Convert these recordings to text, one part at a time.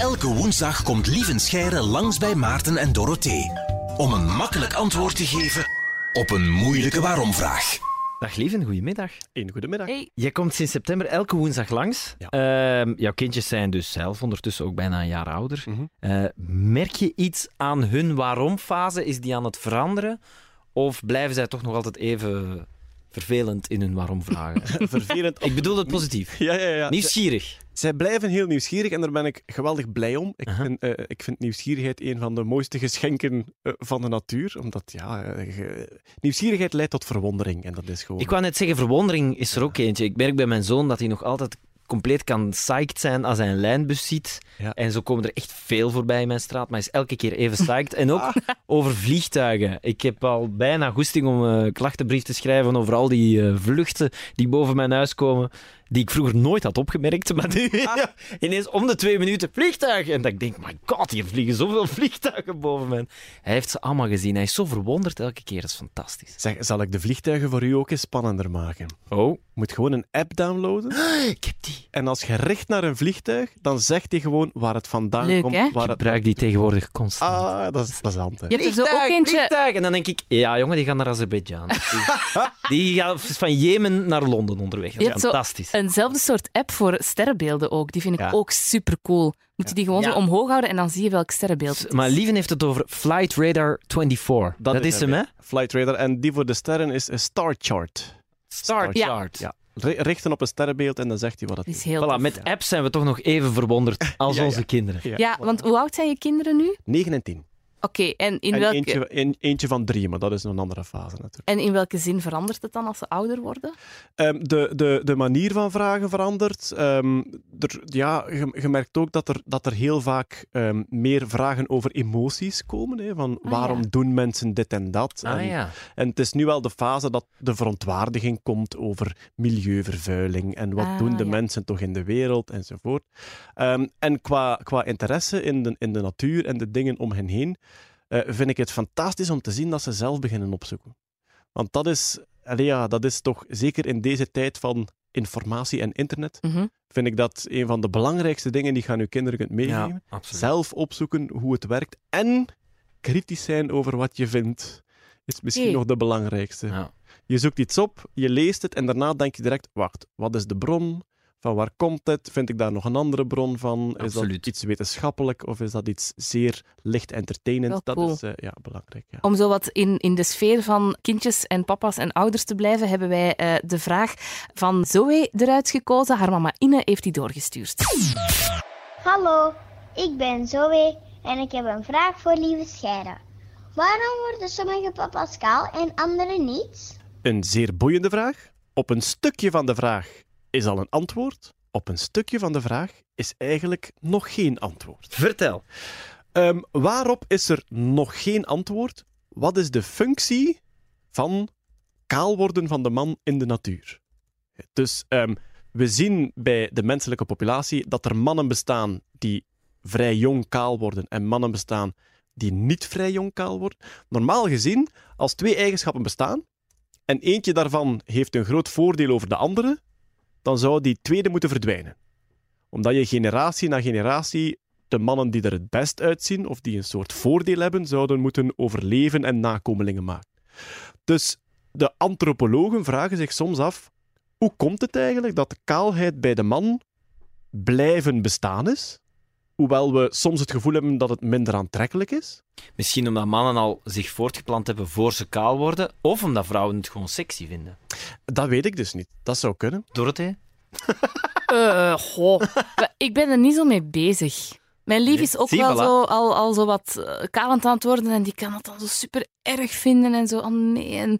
Elke woensdag komt Lieven Scheire langs bij Maarten en Dorothee. Om een makkelijk antwoord te geven op een moeilijke waarom-vraag. Dag Lieven, goedemiddag. Een goedemiddag. Hey. Jij komt sinds september elke woensdag langs. Ja. Ehm, jouw kindjes zijn dus zelf ondertussen ook bijna een jaar ouder. Mhm. Eh, merk je iets aan hun waarom-fase? Is die aan het veranderen? Of blijven zij toch nog altijd even vervelend in hun waarom-vragen? Vervelend. Ik bedoel het positief. Ja, ja, ja. Nieuwsgierig. Zij blijven heel nieuwsgierig en daar ben ik geweldig blij om. Ik, Aha. vind, eh, ik vind nieuwsgierigheid een van de mooiste geschenken eh, van de natuur. Omdat, ja, eh, nieuwsgierigheid leidt tot verwondering. En dat is gewoon... Ik wou net zeggen, verwondering is er ook eentje. Ik merk bij mijn zoon dat hij nog altijd compleet kan psyched zijn als hij een lijnbus ziet. Ja. En zo komen er echt veel voorbij in mijn straat, maar hij is elke keer even psyched. En ook over vliegtuigen. Ik heb al bijna goesting om een klachtenbrief te schrijven over al die eh, vluchten die boven mijn huis komen, die ik vroeger nooit had opgemerkt. Maar nu ja, ineens om de twee minuten vliegtuigen. En dat ik denk, my god, hier vliegen zoveel vliegtuigen boven mij. Hij heeft ze allemaal gezien. Hij is zo verwonderd elke keer. Dat is fantastisch. Zeg, zal ik de vliegtuigen voor u ook eens spannender maken? Oh, Je moet gewoon een app downloaden. ik heb die. En als je richt naar een vliegtuig, dan zegt hij gewoon waar het vandaan Leuk, komt. hè? Waar Ik het... gebruik die tegenwoordig constant. Ah, dat is plezant. hè. Je hebt er zo ook eentje. vliegtuig. En dan denk ik, ja jongen, die gaan naar Azerbeidzjan. Die, die gaat van Jemen naar Londen onderweg. Dat is fantastisch. Eenzelfde soort app voor sterrenbeelden ook. Die vind ik Ja. ook super cool. Moet je die gewoon Ja. zo omhoog houden en dan zie je welk sterrenbeeld het is. Maar Lieven heeft het over Flight Radar 24. Dat, is hem, hè? Flight Radar. En die voor de sterren is een star chart. Start Ja. chart. Ja. Ri- Richten op een sterrenbeeld en dan zegt hij wat het Dat is. is heel Voilà, tof. met apps zijn we toch nog even verwonderd als Ja, ja. onze kinderen. Ja, want hoe oud zijn je kinderen nu? 9 en 10. Oké, en, in en welke, eentje, een- eentje van drie, maar dat is een andere fase natuurlijk. en in welke zin verandert het dan als ze ouder worden? Ehm, de, de, de manier van vragen verandert. Ehm, er, ja, je, je merkt ook dat er, dat er heel vaak ehm, meer vragen over emoties komen. Hè, van Ah, waarom ja. doen mensen dit en dat? Ah en, ja. en het is nu wel de fase dat de verontwaardiging komt over milieuvervuiling en wat Ah, doen de ja. mensen toch in de wereld enzovoort. Ehm, en qua, qua interesse in de, in de natuur en de dingen om hen heen, eh, vind ik het fantastisch om te zien dat ze zelf beginnen opzoeken. Want dat is, ja, dat is toch zeker in deze tijd van informatie en internet, Mhm. vind ik dat een van de belangrijkste dingen die je aan je kinderen kunt meegeven. ja. Zelf opzoeken hoe het werkt en kritisch zijn over wat je vindt, is misschien Hey. nog de belangrijkste. Ja. Je zoekt iets op, je leest het en daarna denk je direct: wacht, wat is de bron? Van waar komt het? Vind ik daar nog een andere bron van? Is dat iets wetenschappelijk of is dat iets zeer licht entertainend? Dat is eh, ja, belangrijk. Ja. Om zo wat in, in de sfeer van kindjes en papa's en ouders te blijven, hebben wij eh, de vraag van Zoe eruit gekozen. Haar mama Ine heeft die doorgestuurd. Hallo, ik ben Zoe en ik heb een vraag voor lieve Scheire. Waarom worden sommige papa's kaal en andere niet? Een zeer boeiende vraag. Op een stukje van de vraag is al een antwoord. Op een stukje van de vraag is eigenlijk nog geen antwoord. Vertel. Ehm, waarop is er nog geen antwoord? Wat is de functie van kaal worden van de man in de natuur? Dus ehm, we zien bij de menselijke populatie dat er mannen bestaan die vrij jong kaal worden en mannen bestaan die niet vrij jong kaal worden. Normaal gezien, als twee eigenschappen bestaan en eentje daarvan heeft een groot voordeel over de andere, dan zou die tweede moeten verdwijnen. Omdat je generatie na generatie de mannen die er het best uitzien of die een soort voordeel hebben, zouden moeten overleven en nakomelingen maken. Dus de antropologen vragen zich soms af: hoe komt het eigenlijk dat de kaalheid bij de man blijven bestaan is, hoewel we soms het gevoel hebben dat het minder aantrekkelijk is? Misschien omdat mannen al zich voortgeplant hebben voor ze kaal worden, of omdat vrouwen het gewoon sexy vinden. Dat weet ik dus niet. Dat zou kunnen. Dorothee? Eh, goh. Ik ben er niet zo mee bezig. Mijn lief is ook zie, wel voilà. zo, al, al zo wat eh, kalend aan het worden en die kan het dan zo super erg vinden en zo. Oh nee. En,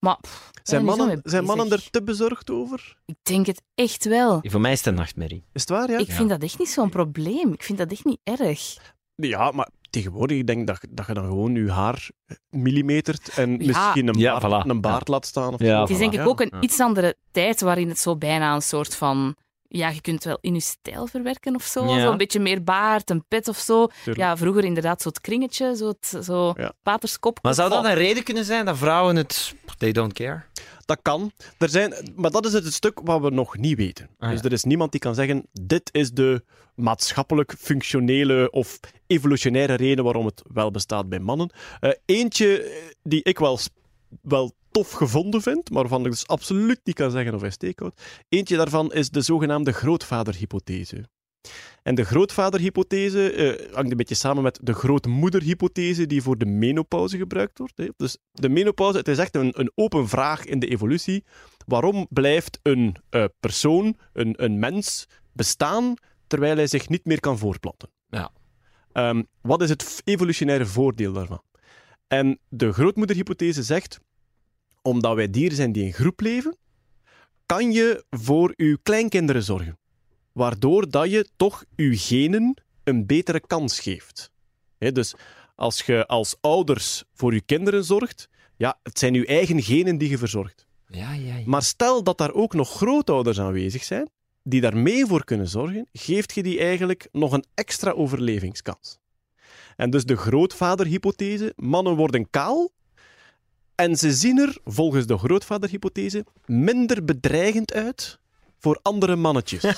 maar pff, ik Zijn mannen, zijn mannen er te bezorgd over? Ik denk het echt wel. Voor mij is het een nachtmerrie. Is het waar, ja? Ik vind dat echt niet zo'n probleem. Ik vind dat echt niet erg. Ja, maar tegenwoordig ik denk dat, dat je dan gewoon je haar millimetert en misschien een Ja, baard, voilà. een baard laat staan. Of Ja, zo. Het is denk ik ook een Ja. iets andere tijd waarin het zo bijna een soort van Ja, je kunt het wel in je stijl verwerken of zo. Ja. Zo een beetje meer baard, een pet of zo. Tuurlijk. Ja, vroeger inderdaad zo het kringetje, zo, het, zo Ja. paterskop. Maar zou dat een reden kunnen zijn dat vrouwen het... They don't care? Dat kan. Er zijn, maar dat is het stuk wat we nog niet weten. Ah, dus er is niemand die kan zeggen: dit is de maatschappelijk functionele of evolutionaire reden waarom het wel bestaat bij mannen. Eh, eentje die ik wel, wel tof gevonden vind, maar waarvan ik dus absoluut niet kan zeggen of hij steek houdt. Eentje daarvan is de zogenaamde grootvaderhypothese. En de grootvaderhypothese eh, hangt een beetje samen met de grootmoederhypothese die voor de menopauze gebruikt wordt. Hè. Dus de menopauze, het is echt een, een open vraag in de evolutie. Waarom blijft een eh, persoon, een, een mens, bestaan terwijl hij zich niet meer kan voortplanten? Ja. Ehm, wat is het evolutionaire voordeel daarvan? En de grootmoederhypothese zegt, omdat wij dieren zijn die in groep leven, kan je voor uw kleinkinderen zorgen. Waardoor dat je toch uw genen een betere kans geeft. Dus als je als ouders voor je kinderen zorgt, ja, het zijn uw eigen genen die je verzorgt. Ja, ja, ja. Maar stel dat daar ook nog grootouders aanwezig zijn, die daar mee voor kunnen zorgen, geeft je die eigenlijk nog een extra overlevingskans. En dus de grootvaderhypothese, mannen worden kaal en ze zien er, volgens de grootvaderhypothese, minder bedreigend uit voor andere mannetjes.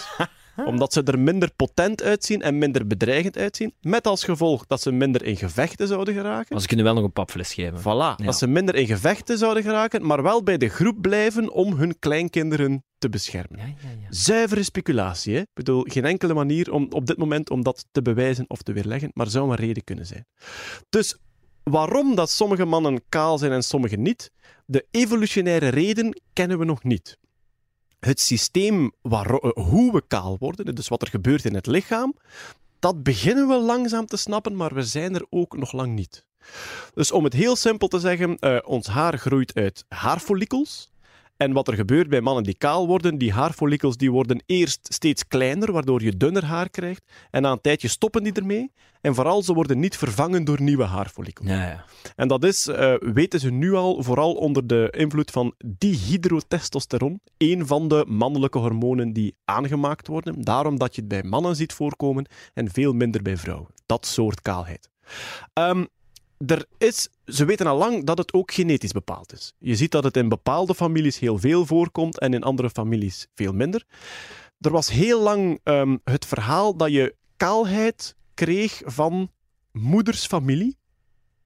Omdat ze er minder potent uitzien en minder bedreigend uitzien, met als gevolg dat ze minder in gevechten zouden geraken. Maar ze kunnen wel nog een papfles geven. Voilà, Ja. dat ze minder in gevechten zouden geraken, maar wel bij de groep blijven om hun kleinkinderen te beschermen. Ja, ja, ja. Zuivere speculatie, hè? Ik bedoel, geen enkele manier om, op dit moment om dat te bewijzen of te weerleggen, maar zou een reden kunnen zijn. Dus waarom dat sommige mannen kaal zijn en sommige niet, de evolutionaire reden kennen we nog niet. Het systeem waar, eh, hoe we kaal worden, dus wat er gebeurt in het lichaam, dat beginnen we langzaam te snappen, maar we zijn er ook nog lang niet. Dus om het heel simpel te zeggen, eh, ons haar groeit uit haarfollikels. En wat er gebeurt bij mannen die kaal worden, die haarfollikels die worden eerst steeds kleiner, waardoor je dunner haar krijgt. En na een tijdje stoppen die ermee. En vooral, ze worden niet vervangen door nieuwe haarfollikels. Ja, ja. En dat is, eh, weten ze nu al, vooral onder de invloed van dihydrotestosteron, een van de mannelijke hormonen die aangemaakt worden. Daarom dat je het bij mannen ziet voorkomen en veel minder bij vrouwen. Dat soort kaalheid. Ehm, er is, ze weten al lang dat het ook genetisch bepaald is. Je ziet dat het in bepaalde families heel veel voorkomt en in andere families veel minder. Er was heel lang ehm, het verhaal dat je kaalheid kreeg van moedersfamilie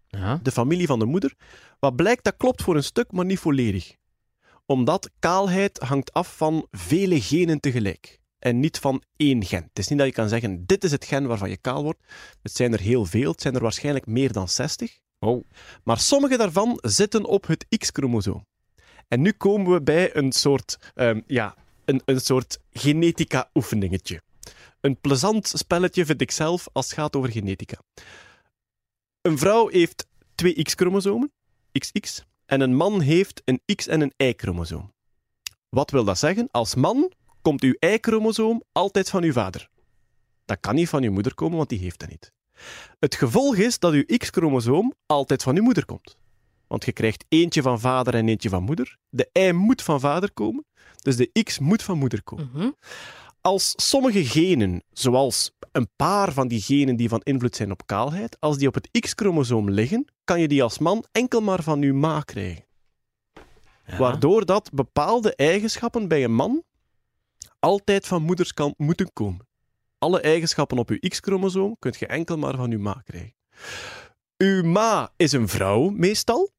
Ja. de familie van de moeder. Wat blijkt, dat klopt voor een stuk, maar niet volledig. Omdat kaalheid hangt af van vele genen tegelijk. En niet van één gen. Het is niet dat je kan zeggen, dit is het gen waarvan je kaal wordt. Het zijn er heel veel. Het zijn er waarschijnlijk meer dan 60. Oh. Maar sommige daarvan zitten op het X-chromosoom. En nu komen we bij een soort, ehm, ja, een, een soort genetica-oefeningetje. Een plezant spelletje vind ik zelf als het gaat over genetica. Een vrouw heeft twee X-chromosomen, XX, en een man heeft een X- en een Y-chromosoom. Wat wil dat zeggen? Als man komt uw Y-chromosoom altijd van uw vader. Dat kan niet van uw moeder komen, want die heeft dat niet. Het gevolg is dat uw X-chromosoom altijd van uw moeder komt. Want je krijgt eentje van vader en eentje van moeder. De Y moet van vader komen, dus de X moet van moeder komen. Mhm. Als sommige genen, zoals een paar van die genen die van invloed zijn op kaalheid, als die op het X-chromosoom liggen, kan je die als man enkel maar van uw ma krijgen. Ja. Waardoor dat bepaalde eigenschappen bij een man altijd van moederskant moeten komen. Alle eigenschappen op uw X-chromosoom kunt je enkel maar van uw ma krijgen. Uw ma is een vrouw, meestal.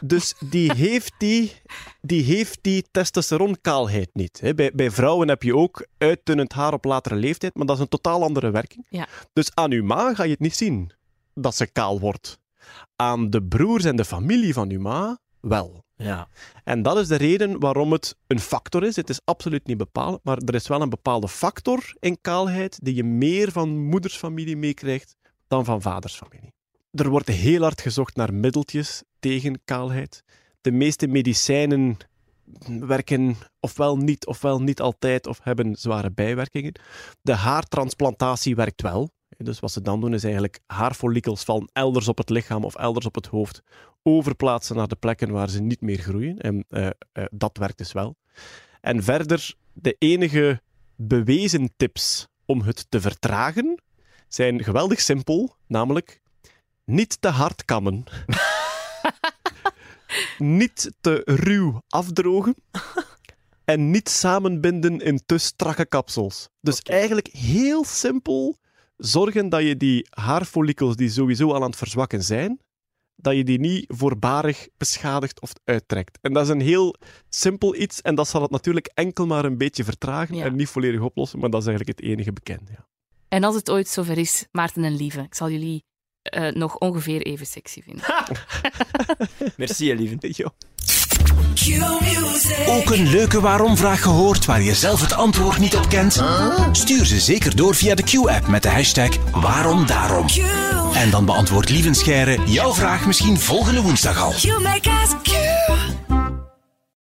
Dus die heeft die, die, heeft die testosteronkaalheid niet. Bij, bij vrouwen heb je ook uitdunnend haar op latere leeftijd, maar dat is een totaal andere werking. Ja. Dus aan uw ma ga je het niet zien dat ze kaal wordt. Aan de broers en de familie van uw ma wel. Ja. En dat is de reden waarom het een factor is. Het is absoluut niet bepalend, maar er is wel een bepaalde factor in kaalheid die je meer van moedersfamilie meekrijgt dan van vadersfamilie. Er wordt heel hard gezocht naar middeltjes tegen kaalheid. De meeste medicijnen werken ofwel niet, ofwel niet altijd, of hebben zware bijwerkingen. De haartransplantatie werkt wel. Dus wat ze dan doen is eigenlijk haarfollikels van elders op het lichaam of elders op het hoofd overplaatsen naar de plekken waar ze niet meer groeien. En eh, eh, dat werkt dus wel. En verder, de enige bewezen tips om het te vertragen zijn geweldig simpel, namelijk niet te hard kammen, niet te ruw afdrogen en niet samenbinden in te strakke kapsels. Dus eigenlijk heel simpel zorgen dat je die haarfollikels die sowieso al aan het verzwakken zijn, dat je die niet voorbarig beschadigt of uittrekt. En dat is een heel simpel iets en dat zal het natuurlijk enkel maar een beetje vertragen Ja. en niet volledig oplossen, maar dat is eigenlijk het enige bekende. Ja. En als het ooit zover is, Maarten en Lieve, ik zal jullie eh, nog ongeveer even sexy vinden. Merci, lieve. Ook een leuke waarom-vraag gehoord waar je zelf het antwoord niet op kent? Stuur ze zeker door via de Q-app met de hashtag waarom daarom. En dan beantwoordt Lieven Scheire jouw vraag misschien volgende woensdag al. You make us cute.